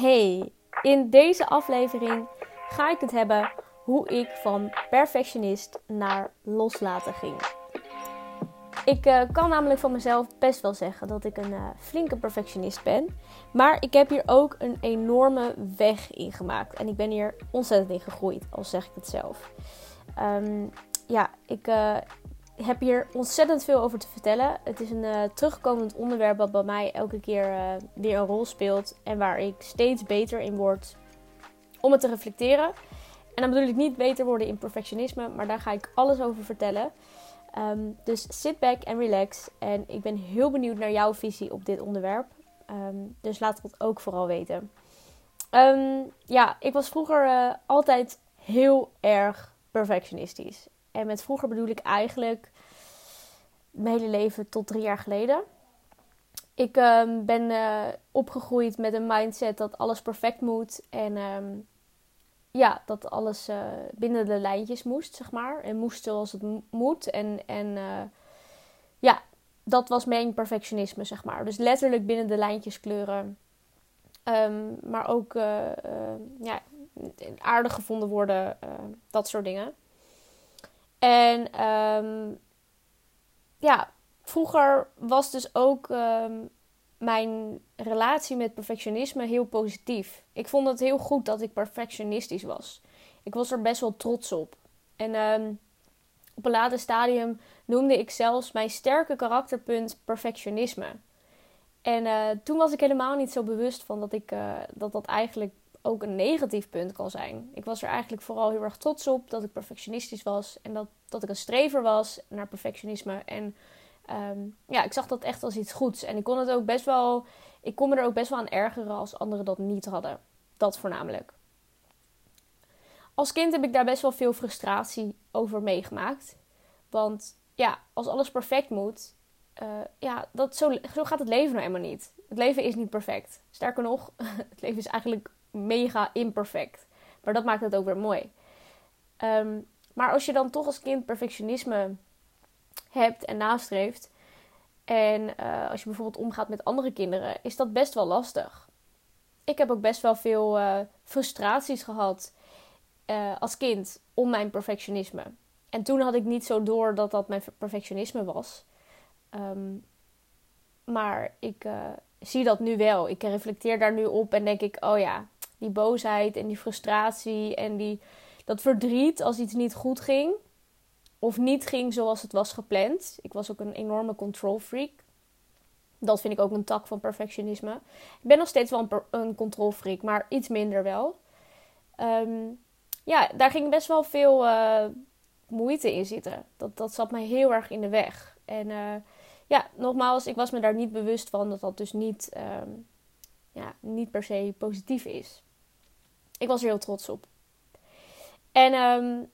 Hey, in deze aflevering ga ik het hebben hoe ik van perfectionist naar loslaten ging. Ik uh, kan namelijk van mezelf best wel zeggen dat ik een uh, flinke perfectionist ben. Maar ik heb hier ook een enorme weg in gemaakt. En ik ben hier ontzettend in gegroeid, al zeg ik het zelf. Um, ja, ik, uh, heb hier ontzettend veel over te vertellen. Het is een uh, terugkomend onderwerp dat bij mij elke keer uh, weer een rol speelt. En waar ik steeds beter in word om het te reflecteren. En dan bedoel ik niet beter worden in perfectionisme, maar daar ga ik alles over vertellen. Um, dus sit back en relax. En ik ben heel benieuwd naar jouw visie op dit onderwerp. Um, dus laat het ook vooral weten. Um, ja, ik was vroeger uh, altijd heel erg perfectionistisch. En met vroeger bedoel ik eigenlijk mijn hele leven tot drie jaar geleden. Ik um, ben uh, opgegroeid met een mindset dat alles perfect moet. En um, ja, dat alles uh, binnen de lijntjes moest, zeg maar. En moest zoals het moet. En, en uh, ja, dat was mijn perfectionisme, zeg maar. Dus letterlijk binnen de lijntjes kleuren. Um, maar ook ja, aardig gevonden worden, dat soort dingen. En um, ja, vroeger was dus ook um, mijn relatie met perfectionisme heel positief. Ik vond het heel goed dat ik perfectionistisch was. Ik was er best wel trots op. En um, op een later stadium noemde ik zelfs mijn sterke karakterpunt perfectionisme. En uh, toen was ik helemaal niet zo bewust van dat ik, uh, dat, dat eigenlijk ook een negatief punt kan zijn. Ik was er eigenlijk vooral heel erg trots op dat ik perfectionistisch was en dat, dat ik een strever was naar perfectionisme. En um, ja, ik zag dat echt als iets goeds. En ik kon het ook best wel, ik kon me er ook best wel aan ergeren als anderen dat niet hadden. Dat voornamelijk. Als kind heb ik daar best wel veel frustratie over meegemaakt. Want ja, als alles perfect moet, uh, ja, dat, zo, zo gaat het leven nou helemaal niet. Het leven is niet perfect. Sterker nog, het leven is eigenlijk mega imperfect. Maar dat maakt het ook weer mooi. Um, maar als je dan toch als kind perfectionisme hebt en nastreeft. En uh, als je bijvoorbeeld omgaat met andere kinderen, is dat best wel lastig. Ik heb ook best wel veel uh, frustraties gehad uh, als kind om mijn perfectionisme. En toen had ik niet zo door dat dat mijn perfectionisme was. Um, maar ik zie dat nu wel. Ik reflecteer daar nu op en denk ik: oh ja, die boosheid en die frustratie en die, dat verdriet als iets niet goed ging. Of niet ging zoals het was gepland. Ik was ook een enorme control freak. Dat vind ik ook een tak van perfectionisme. Ik ben nog steeds wel een, een control freak, maar iets minder wel. Um, ja, daar ging best wel veel uh, moeite in zitten. Dat, dat zat mij heel erg in de weg. En uh, ja, nogmaals, ik was me daar niet bewust van dat dat dus niet, um, ja, niet per se positief is ik was er heel trots op. En um,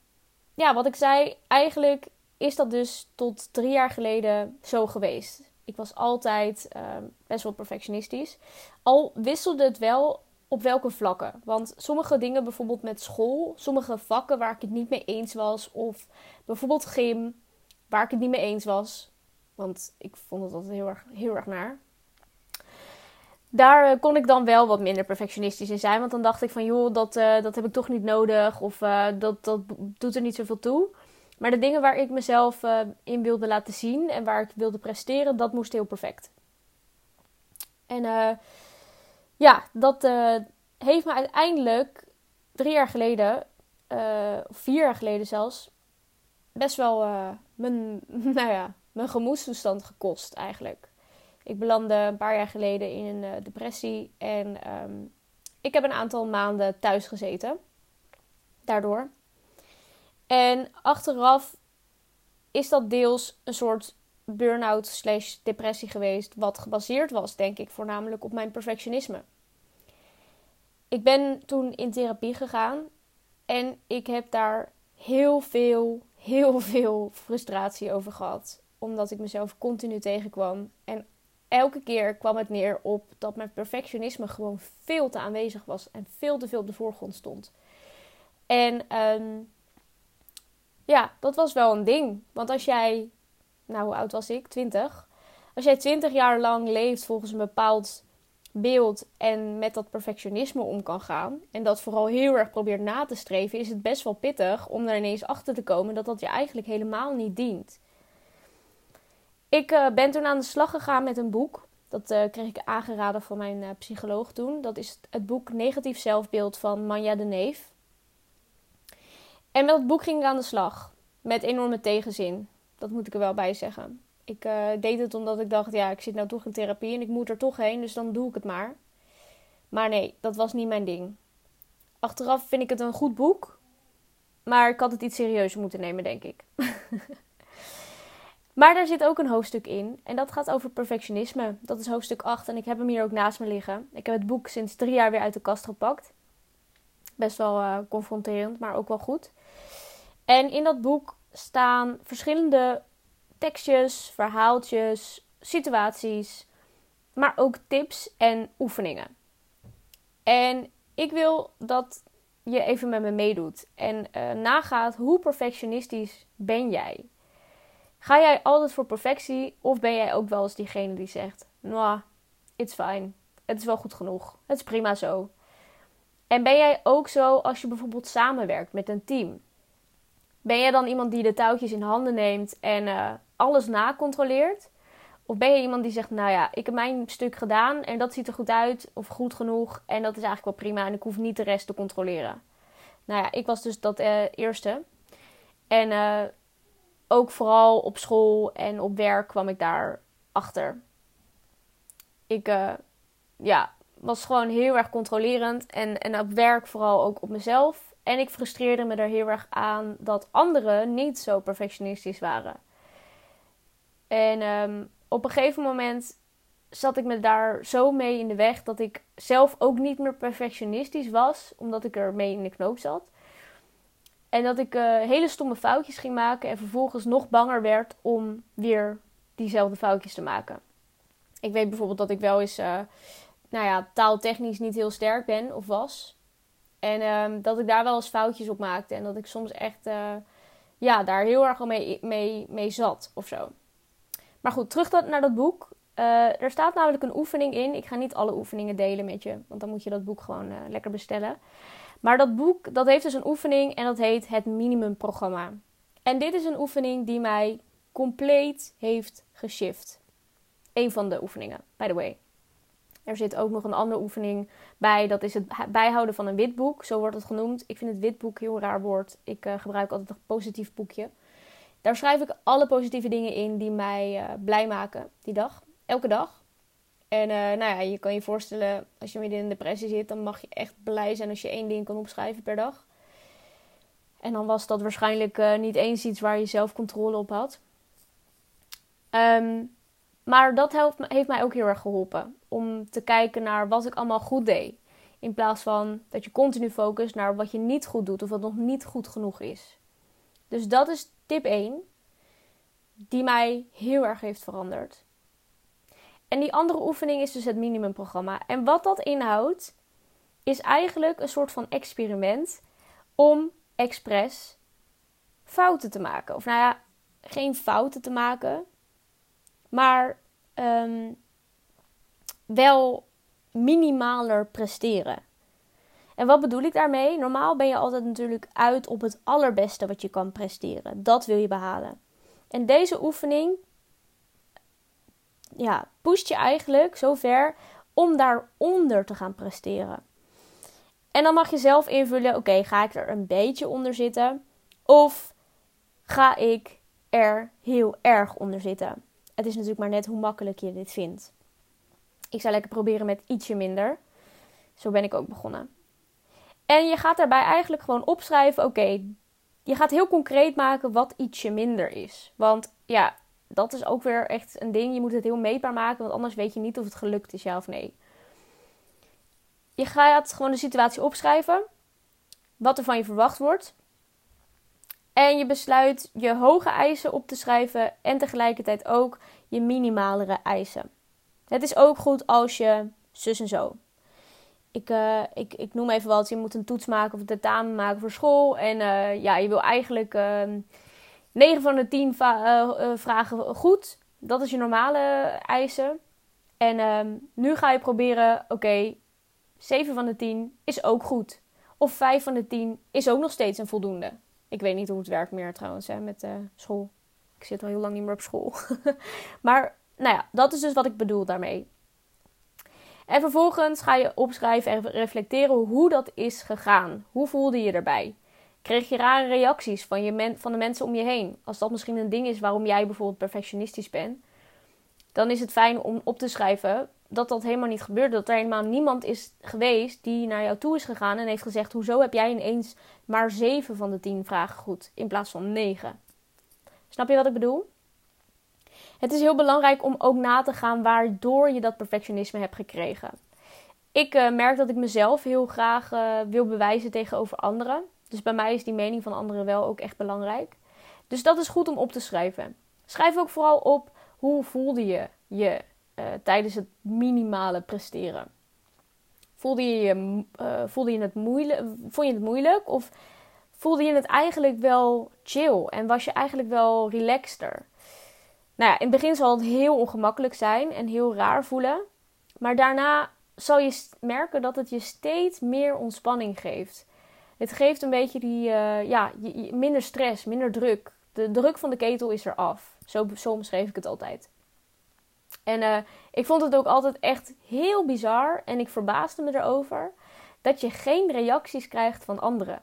ja, wat ik zei, eigenlijk is dat dus tot drie jaar geleden zo geweest. Ik was altijd um, best wel perfectionistisch. Al wisselde het wel op welke vlakken. Want sommige dingen, bijvoorbeeld met school, sommige vakken waar ik het niet mee eens was, of bijvoorbeeld gym, waar ik het niet mee eens was. Want ik vond het altijd heel erg, heel erg naar daar eh, kon ik dan wel wat minder perfectionistisch in zijn. Want dan dacht ik van, joh, dat, uh, dat heb ik toch niet nodig. Of uh, dat, dat doet er niet zoveel toe. Maar de dingen waar ik mezelf in wilde laten zien en waar ik wilde presteren, dat moest heel perfect. En ja, dat heeft me uiteindelijk drie jaar geleden, of vier jaar geleden zelfs, best wel mijn, nou ja, mijn gemoedstoestand gekost eigenlijk. Ik belandde een paar jaar geleden in een uh, depressie en um, ik heb een aantal maanden thuis gezeten. Daardoor. En achteraf is dat deels een soort burn-out slash depressie geweest, wat gebaseerd was, denk ik, voornamelijk op mijn perfectionisme. Ik ben toen in therapie gegaan en ik heb daar heel veel, heel veel frustratie over gehad. Omdat ik mezelf continu tegenkwam en elke keer kwam het neer op dat mijn perfectionisme gewoon veel te aanwezig was en veel te veel op de voorgrond stond. En um, ja, dat was wel een ding. Want als jij, nou hoe oud was ik? 20. Als jij 20 jaar lang leeft volgens een bepaald beeld en met dat perfectionisme om kan gaan, en dat vooral heel erg probeert na te streven, is het best wel pittig om er ineens achter te komen dat dat je eigenlijk helemaal niet dient. Ik uh, ben toen aan de slag gegaan met een boek. Dat uh, kreeg ik aangeraden van mijn uh, psycholoog toen. Dat is het boek Negatief Zelfbeeld van Manja de Neef. En met dat boek ging ik aan de slag. Met enorme tegenzin. Dat moet ik er wel bij zeggen. Ik deed het omdat ik dacht, ja, ik zit nou toch in therapie en ik moet er toch heen, dus dan doe ik het maar. Maar nee, dat was niet mijn ding. Achteraf vind ik het een goed boek, maar ik had het iets serieuzer moeten nemen, denk ik. maar daar zit ook een hoofdstuk in en dat gaat over perfectionisme. Dat is hoofdstuk 8 en ik heb hem hier ook naast me liggen. Ik heb het boek sinds drie jaar weer uit de kast gepakt. Best wel uh, confronterend, maar ook wel goed. En in dat boek staan verschillende tekstjes, verhaaltjes, situaties, maar ook tips en oefeningen. En ik wil dat je even met me meedoet en uh, nagaat hoe perfectionistisch ben jij? Ga jij altijd voor perfectie of ben jij ook wel eens diegene die zegt: Nou, it's fine. Het is wel goed genoeg. Het is prima zo. En ben jij ook zo als je bijvoorbeeld samenwerkt met een team? Ben jij dan iemand die de touwtjes in handen neemt en uh, alles nacontroleert? Of ben je iemand die zegt, nou ja, ik heb mijn stuk gedaan en dat ziet er goed uit of goed genoeg en dat is eigenlijk wel prima en ik hoef niet de rest te controleren. Nou ja, ik was dus dat uh, eerste. En uh, ook vooral op school en op werk kwam ik daar achter. Ik uh, ja, was gewoon heel erg controlerend en, en op werk vooral ook op mezelf. En ik frustreerde me er heel erg aan dat anderen niet zo perfectionistisch waren. En um, op een gegeven moment zat ik me daar zo mee in de weg dat ik zelf ook niet meer perfectionistisch was, omdat ik er mee in de knoop zat. En dat ik uh, hele stomme foutjes ging maken en vervolgens nog banger werd om weer diezelfde foutjes te maken. Ik weet bijvoorbeeld dat ik wel eens, uh, nou ja, taaltechnisch niet heel sterk ben of was. En um, dat ik daar wel eens foutjes op maakte. En dat ik soms echt, uh, ja, daar heel erg mee, mee, mee zat of zo. Maar goed, terug naar dat boek. Er staat namelijk een oefening in. Ik ga niet alle oefeningen delen met je, want dan moet je dat boek gewoon lekker bestellen. Maar dat boek, dat heeft dus een oefening en dat heet het minimumprogramma. En dit is een oefening die mij compleet heeft geshift. Eén van de oefeningen, by the way. Er zit ook nog een andere oefening bij. Dat is het bijhouden van een witboek. Zo wordt het genoemd. Ik vind het witboek heel raar woord. Ik uh, gebruik altijd een positief boekje. Daar schrijf ik alle positieve dingen in die mij uh, blij maken die dag. Elke dag. En uh, nou ja, je kan je voorstellen, als je midden in een depressie zit, dan mag je echt blij zijn als je één ding kan opschrijven per dag. En dan was dat waarschijnlijk uh, niet eens iets waar je zelf controle op had. Um, maar dat helpt, heeft mij ook heel erg geholpen. Om te kijken naar wat ik allemaal goed deed. In plaats van dat je continu focust naar wat je niet goed doet of wat nog niet goed genoeg is. Dus dat is tip 1. Die mij heel erg heeft veranderd. En die andere oefening is dus het minimumprogramma. En wat dat inhoudt, is eigenlijk een soort van experiment om expres fouten te maken. Of nou ja, geen fouten te maken, maar um, wel minimaler presteren. En wat bedoel ik daarmee? Normaal ben je altijd natuurlijk uit op het allerbeste wat je kan presteren. Dat wil je behalen. En deze oefening ja, pusht je eigenlijk zover om daaronder te gaan presteren. En dan mag je zelf invullen: oké, ga ik er een beetje onder zitten? Of ga ik er heel erg onder zitten? Het is natuurlijk maar net hoe makkelijk je dit vindt. Ik zou lekker proberen met ietsje minder. Zo ben ik ook begonnen. En je gaat daarbij eigenlijk gewoon opschrijven: oké, je gaat heel concreet maken wat ietsje minder is. Want ja, dat is ook weer echt een ding. Je moet het heel meetbaar maken, want anders weet je niet of het gelukt is, ja of nee. Je gaat gewoon de situatie opschrijven, wat er van je verwacht wordt. En je besluit je hoge eisen op te schrijven en tegelijkertijd ook je minimalere eisen. Het is ook goed als je zus en zo. Ik, uh, ik, ik noem even wat. Je moet een toets maken of een tentamen maken voor school. En uh, ja, je wil eigenlijk ehm, 9 van de 10 eh, vragen goed. Dat is je normale eisen. En ehm, nu ga je proberen, oké, 7 van de 10 is ook goed. Of 5 van de 10 is ook nog steeds een voldoende. Ik weet niet hoe het werkt meer trouwens hè, met uh, school. Ik zit al heel lang niet meer op school. maar nou ja, dat is dus wat ik bedoel daarmee. En vervolgens ga je opschrijven en reflecteren hoe dat is gegaan. Hoe voelde je erbij? Kreeg je rare reacties van, je van de mensen om je heen? Als dat misschien een ding is waarom jij bijvoorbeeld perfectionistisch bent, dan is het fijn om op te schrijven dat dat helemaal niet gebeurde. Dat er helemaal niemand is geweest die naar jou toe is gegaan en heeft gezegd: Hoezo heb jij ineens maar 7 van de 10 vragen goed in plaats van 9? Snap je wat ik bedoel? Het is heel belangrijk om ook na te gaan waardoor je dat perfectionisme hebt gekregen. Ik uh, merk dat ik mezelf heel graag uh, wil bewijzen tegenover anderen. Dus bij mij is die mening van anderen wel ook echt belangrijk. Dus dat is goed om op te schrijven. Schrijf ook vooral op hoe voelde je je uh, tijdens het minimale presteren. Voelde je, je, voelde je het moeilijk, vond je het moeilijk of voelde je het eigenlijk wel chill en was je eigenlijk wel relaxter? Nou ja, in het begin zal het heel ongemakkelijk zijn en heel raar voelen. Maar daarna zal je merken dat het je steeds meer ontspanning geeft. Het geeft een beetje die, uh, ja, minder stress, minder druk. De druk van de ketel is eraf. Zo, zo beschreef ik het altijd. En uh, ik vond het ook altijd echt heel bizar en ik verbaasde me erover dat je geen reacties krijgt van anderen.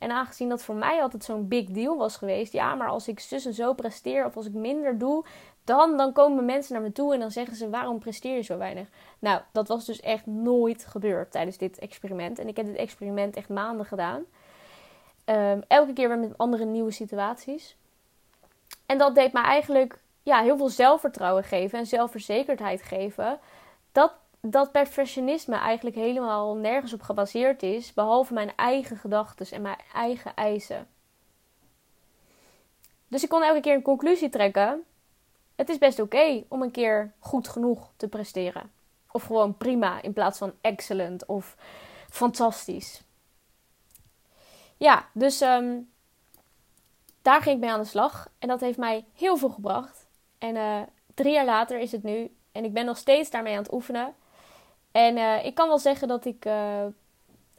En aangezien dat voor mij altijd zo'n big deal was geweest, ja, maar als ik zus en zo presteer of als ik minder doe, dan, dan komen mensen naar me toe en dan zeggen ze: waarom presteer je zo weinig? Nou, dat was dus echt nooit gebeurd tijdens dit experiment. En ik heb dit experiment echt maanden gedaan. Um, elke keer weer met andere nieuwe situaties. En dat deed me eigenlijk ja, heel veel zelfvertrouwen geven en zelfverzekerdheid geven. Dat dat perfectionisme eigenlijk helemaal nergens op gebaseerd is, behalve mijn eigen gedachten en mijn eigen eisen. Dus ik kon elke keer een conclusie trekken. Het is best oké om een keer goed genoeg te presteren. Of gewoon prima in plaats van excellent of fantastisch. Ja, dus um, daar ging ik mee aan de slag. En dat heeft mij heel veel gebracht. En uh, drie jaar later is het nu. En ik ben nog steeds daarmee aan het oefenen. En uh, ik kan wel zeggen dat ik uh,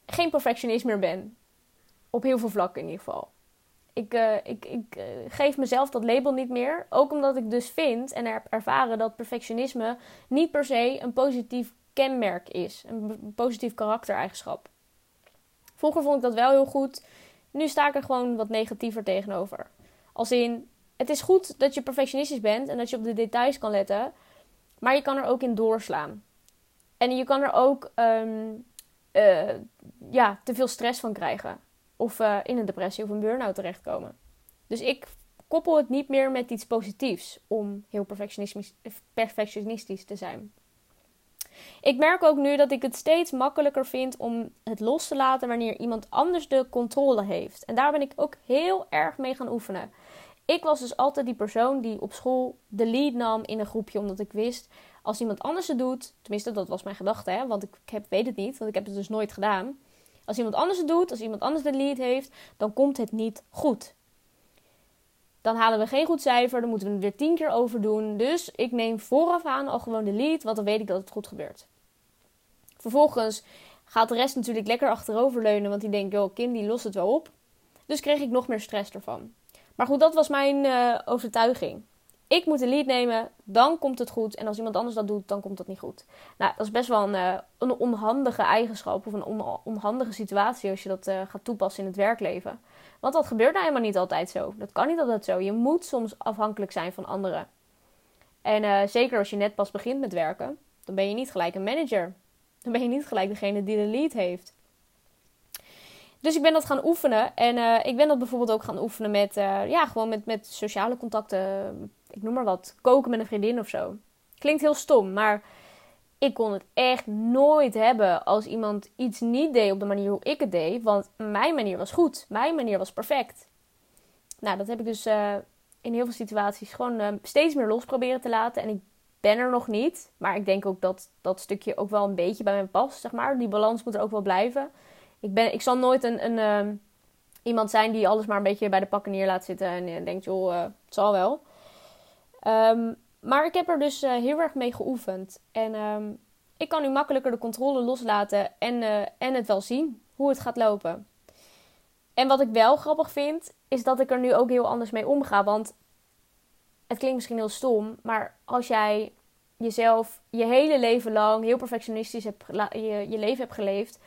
geen perfectionist meer ben. Op heel veel vlakken in ieder geval. Ik, uh, ik, ik geef mezelf dat label niet meer. Ook omdat ik dus vind en heb ervaren dat perfectionisme niet per se een positief kenmerk is. Een positief karaktereigenschap. Vroeger vond ik dat wel heel goed. Nu sta ik er gewoon wat negatiever tegenover. Als in, het is goed dat je perfectionistisch bent en dat je op de details kan letten. Maar je kan er ook in doorslaan. En je kan er ook um, uh, ja, te veel stress van krijgen. Of uh, in een depressie of een burn-out terechtkomen. Dus ik koppel het niet meer met iets positiefs om heel perfectionistisch, perfectionistisch te zijn. Ik merk ook nu dat ik het steeds makkelijker vind om het los te laten wanneer iemand anders de controle heeft. En daar ben ik ook heel erg mee gaan oefenen. Ik was dus altijd die persoon die op school de lead nam in een groepje, omdat ik wist als iemand anders het doet, tenminste dat was mijn gedachte, hè, want ik, heb, weet het niet, want ik heb het dus nooit gedaan. Als iemand anders het doet, als iemand anders de lead heeft, dan komt het niet goed. Dan halen we geen goed cijfer, dan moeten we het weer tien keer overdoen. Dus ik neem vooraf aan al gewoon de lead, want dan weet ik dat het goed gebeurt. Vervolgens gaat de rest natuurlijk lekker achteroverleunen, want die denkt, joh, kind, die lost het wel op. Dus kreeg ik nog meer stress ervan. Maar goed, dat was mijn uh, overtuiging. Ik moet de lead nemen, dan komt het goed. En als iemand anders dat doet, dan komt dat niet goed. Nou, dat is best wel een, uh, een onhandige eigenschap of een on onhandige situatie als je dat uh, gaat toepassen in het werkleven. Want dat gebeurt nou helemaal niet altijd zo. Dat kan niet altijd zo. Je moet soms afhankelijk zijn van anderen. En zeker als je net pas begint met werken, dan ben je niet gelijk een manager. Dan ben je niet gelijk degene die de lead heeft. Dus ik ben dat gaan oefenen. En uh, ik ben dat bijvoorbeeld ook gaan oefenen met, uh, ja, gewoon met, met sociale contacten. Ik noem maar wat. Koken met een vriendin of zo. Klinkt heel stom, maar ik kon het echt nooit hebben als iemand iets niet deed op de manier hoe ik het deed. Want mijn manier was goed. Mijn manier was perfect. Nou, dat heb ik dus uh, in heel veel situaties gewoon steeds meer los proberen te laten. En ik ben er nog niet. Maar ik denk ook dat dat stukje ook wel een beetje bij mij past, zeg maar. Die balans moet er ook wel blijven ik, ben, ik zal nooit een, een ehm, iemand zijn die alles maar een beetje bij de pakken neer laat zitten en, denkt, joh, uh, het zal wel. Ehm, maar ik heb er dus uh, heel erg mee geoefend. En um, ik kan nu makkelijker de controle loslaten en, en het wel zien hoe het gaat lopen. En wat ik wel grappig vind, is dat ik er nu ook heel anders mee omga. Want het klinkt misschien heel stom, maar als jij jezelf je hele leven lang heel perfectionistisch hebt, je leven hebt geleefd,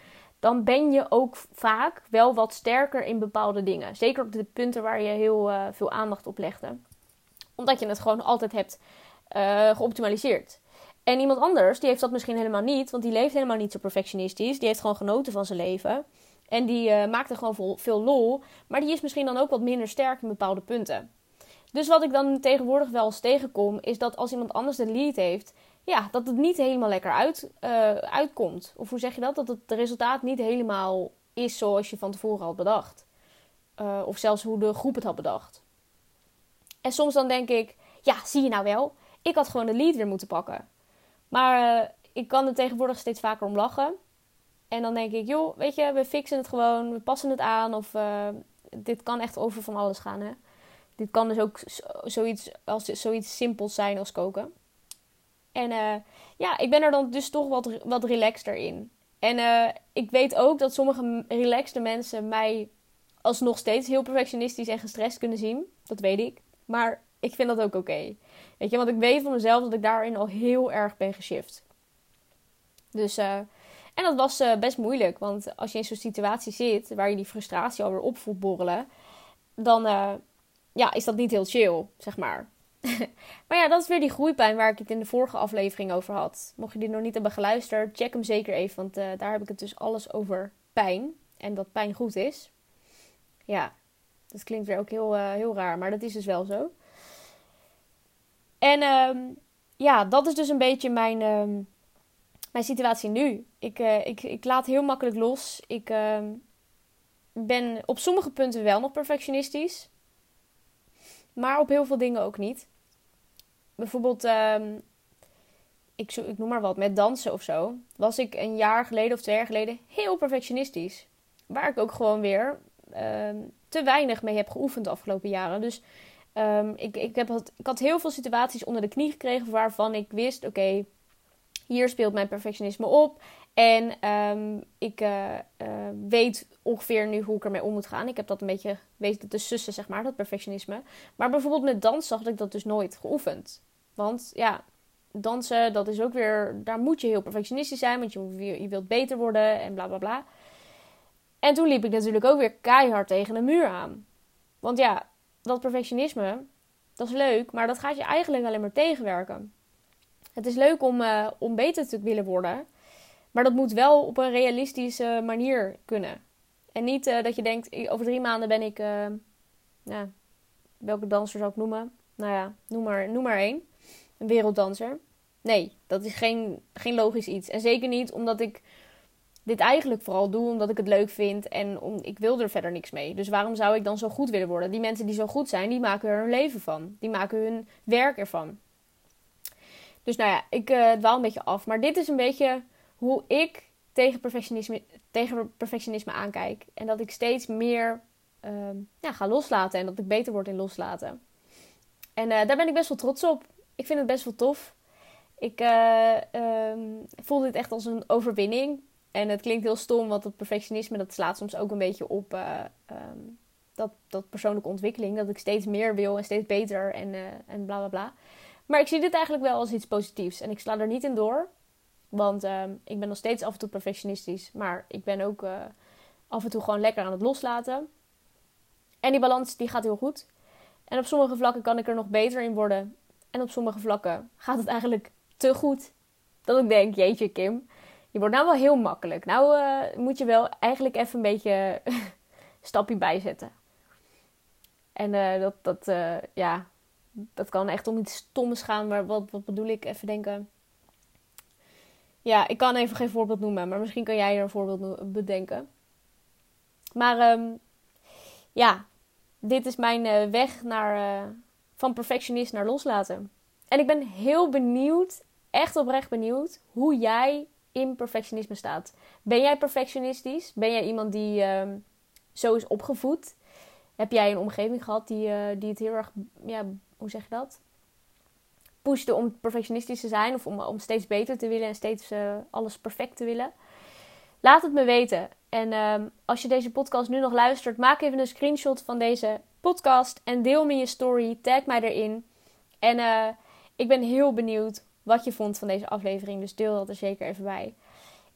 dan ben je ook vaak wel wat sterker in bepaalde dingen. Zeker op de punten waar je heel uh, veel aandacht op legde. Omdat je het gewoon altijd hebt uh, geoptimaliseerd. En iemand anders, die heeft dat misschien helemaal niet, want die leeft helemaal niet zo perfectionistisch. Die heeft gewoon genoten van zijn leven. En die uh, maakt er gewoon veel lol. Maar die is misschien dan ook wat minder sterk in bepaalde punten. Dus wat ik dan tegenwoordig wel eens tegenkom, is dat als iemand anders de lead heeft, ja, dat het niet helemaal lekker uit, uh, uitkomt. Of hoe zeg je dat? Dat het resultaat niet helemaal is zoals je van tevoren had bedacht. Uh, of zelfs hoe de groep het had bedacht. En soms dan denk ik, ja, zie je nou wel, ik had gewoon de lead weer moeten pakken. Maar uh, ik kan er tegenwoordig steeds vaker om lachen. En dan denk ik, joh, weet je, we fixen het gewoon, we passen het aan. Of dit kan echt over van alles gaan, hè. Dit kan dus ook zoiets, als, zoiets simpels zijn als koken. En uh, ja, ik ben er dan dus toch wat, wat relaxter in. En uh, ik weet ook dat sommige relaxte mensen mij alsnog steeds heel perfectionistisch en gestrest kunnen zien. Dat weet ik. Maar ik vind dat ook oké. Weet je, want ik weet van mezelf dat ik daarin al heel erg ben geshift. Dus, uh, en dat was best moeilijk. Want als je in zo'n situatie zit waar je die frustratie alweer op voelt borrelen, dan ja, is dat niet heel chill, zeg maar. maar ja, dat is weer die groeipijn waar ik het in de vorige aflevering over had. Mocht je die nog niet hebben geluisterd, check hem zeker even. Want uh, daar heb ik het dus alles over pijn. En dat pijn goed is. Ja, dat klinkt weer ook heel, uh, heel raar, maar dat is dus wel zo. En um, ja, dat is dus een beetje mijn, um, mijn situatie nu. Ik, uh, ik, ik laat heel makkelijk los. Ik ehm, ben op sommige punten wel nog perfectionistisch. Maar op heel veel dingen ook niet. Bijvoorbeeld, um, ik, ik noem maar wat, met dansen of zo. Was ik een jaar geleden of twee jaar geleden heel perfectionistisch. Waar ik ook gewoon weer um, te weinig mee heb geoefend de afgelopen jaren. Dus um, ik, ik, heb had, ik had heel veel situaties onder de knie gekregen waarvan ik wist: oké, hier speelt mijn perfectionisme op. En um, ik uh, uh, weet ongeveer nu hoe ik ermee om moet gaan. Ik heb dat een beetje weten te sussen, zeg maar, dat perfectionisme. Maar bijvoorbeeld met dansen had ik dat dus nooit geoefend. Want ja, dansen, dat is ook weer... Daar moet je heel perfectionistisch zijn, want je, je wilt beter worden en bla bla bla. En toen liep ik natuurlijk ook weer keihard tegen een muur aan. Want ja, dat perfectionisme, dat is leuk, maar dat gaat je eigenlijk alleen maar tegenwerken. Het is leuk om, uh, om beter te willen worden... Maar dat moet wel op een realistische manier kunnen. En niet uh, dat je denkt, over drie maanden ben ik, uh, ja, welke danser zou ik noemen? Nou ja, noem maar, noem maar één. Een werelddanser. Nee, dat is geen, geen logisch iets. En zeker niet omdat ik dit eigenlijk vooral doe omdat ik het leuk vind en om, ik wil er verder niks mee. Dus waarom zou ik dan zo goed willen worden? Die mensen die zo goed zijn, die maken er hun leven van. Die maken hun werk ervan. Dus nou ja, ik uh, dwaal een beetje af. Maar dit is een beetje hoe ik tegen perfectionisme, tegen perfectionisme aankijk. En dat ik steeds meer uh, ja, ga loslaten en dat ik beter word in loslaten. En uh, daar ben ik best wel trots op. Ik vind het best wel tof. Ik um, voel dit echt als een overwinning. En het klinkt heel stom, want het perfectionisme dat slaat soms ook een beetje op um, dat, dat persoonlijke ontwikkeling. Dat ik steeds meer wil en steeds beter en, en bla bla bla. Maar ik zie dit eigenlijk wel als iets positiefs. En ik sla er niet in door. Want uh, ik ben nog steeds af en toe perfectionistisch. Maar ik ben ook uh, af en toe gewoon lekker aan het loslaten. En die balans die gaat heel goed. En op sommige vlakken kan ik er nog beter in worden. En op sommige vlakken gaat het eigenlijk te goed. Dat ik denk, jeetje Kim, je wordt nou wel heel makkelijk. Nou uh, moet je wel eigenlijk even een beetje stapje bijzetten. En uh, dat, dat, ja, dat kan echt om iets stoms gaan. Maar wat, wat bedoel ik? Even denken ja, ik kan even geen voorbeeld noemen, maar misschien kan jij er een voorbeeld bedenken. Maar um, ja, dit is mijn uh, weg naar, uh, van perfectionist naar loslaten. En ik ben heel benieuwd, echt oprecht benieuwd, hoe jij in perfectionisme staat. Ben jij perfectionistisch? Ben jij iemand die um, zo is opgevoed? Heb jij een omgeving gehad die, uh, die het heel erg, ja, hoe zeg je dat? pushte om perfectionistisch te zijn of om, om steeds beter te willen en steeds uh, alles perfect te willen. Laat het me weten. En um, als je deze podcast nu nog luistert, maak even een screenshot van deze podcast en deel me je story. Tag mij erin. En uh, ik ben heel benieuwd wat je vond van deze aflevering. Dus deel dat er zeker even bij.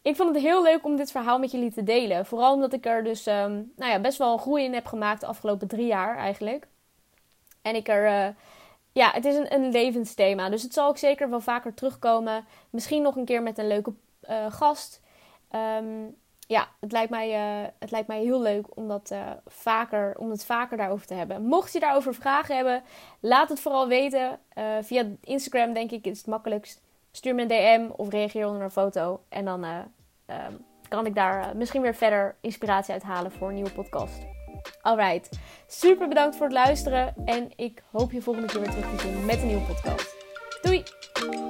Ik vond het heel leuk om dit verhaal met jullie te delen. Vooral omdat ik er dus um, nou ja, best wel een groei in heb gemaakt de afgelopen drie jaar eigenlijk. En ik er, uh, ja, het is een, een, levensthema. Dus het zal ook zeker wel vaker terugkomen. Misschien nog een keer met een leuke uh, gast. Um, ja, het lijkt, mij, uh, het lijkt mij heel leuk om, dat, vaker, om het vaker daarover te hebben. Mocht je daarover vragen hebben, laat het vooral weten. Via Instagram denk ik is het makkelijkst. Stuur me een DM of reageer onder een foto. En dan um, kan ik daar misschien weer verder inspiratie uit halen voor een nieuwe podcast. Alright, super bedankt voor het luisteren. En ik hoop je volgende keer weer terug te zien met een nieuwe podcast. Doei!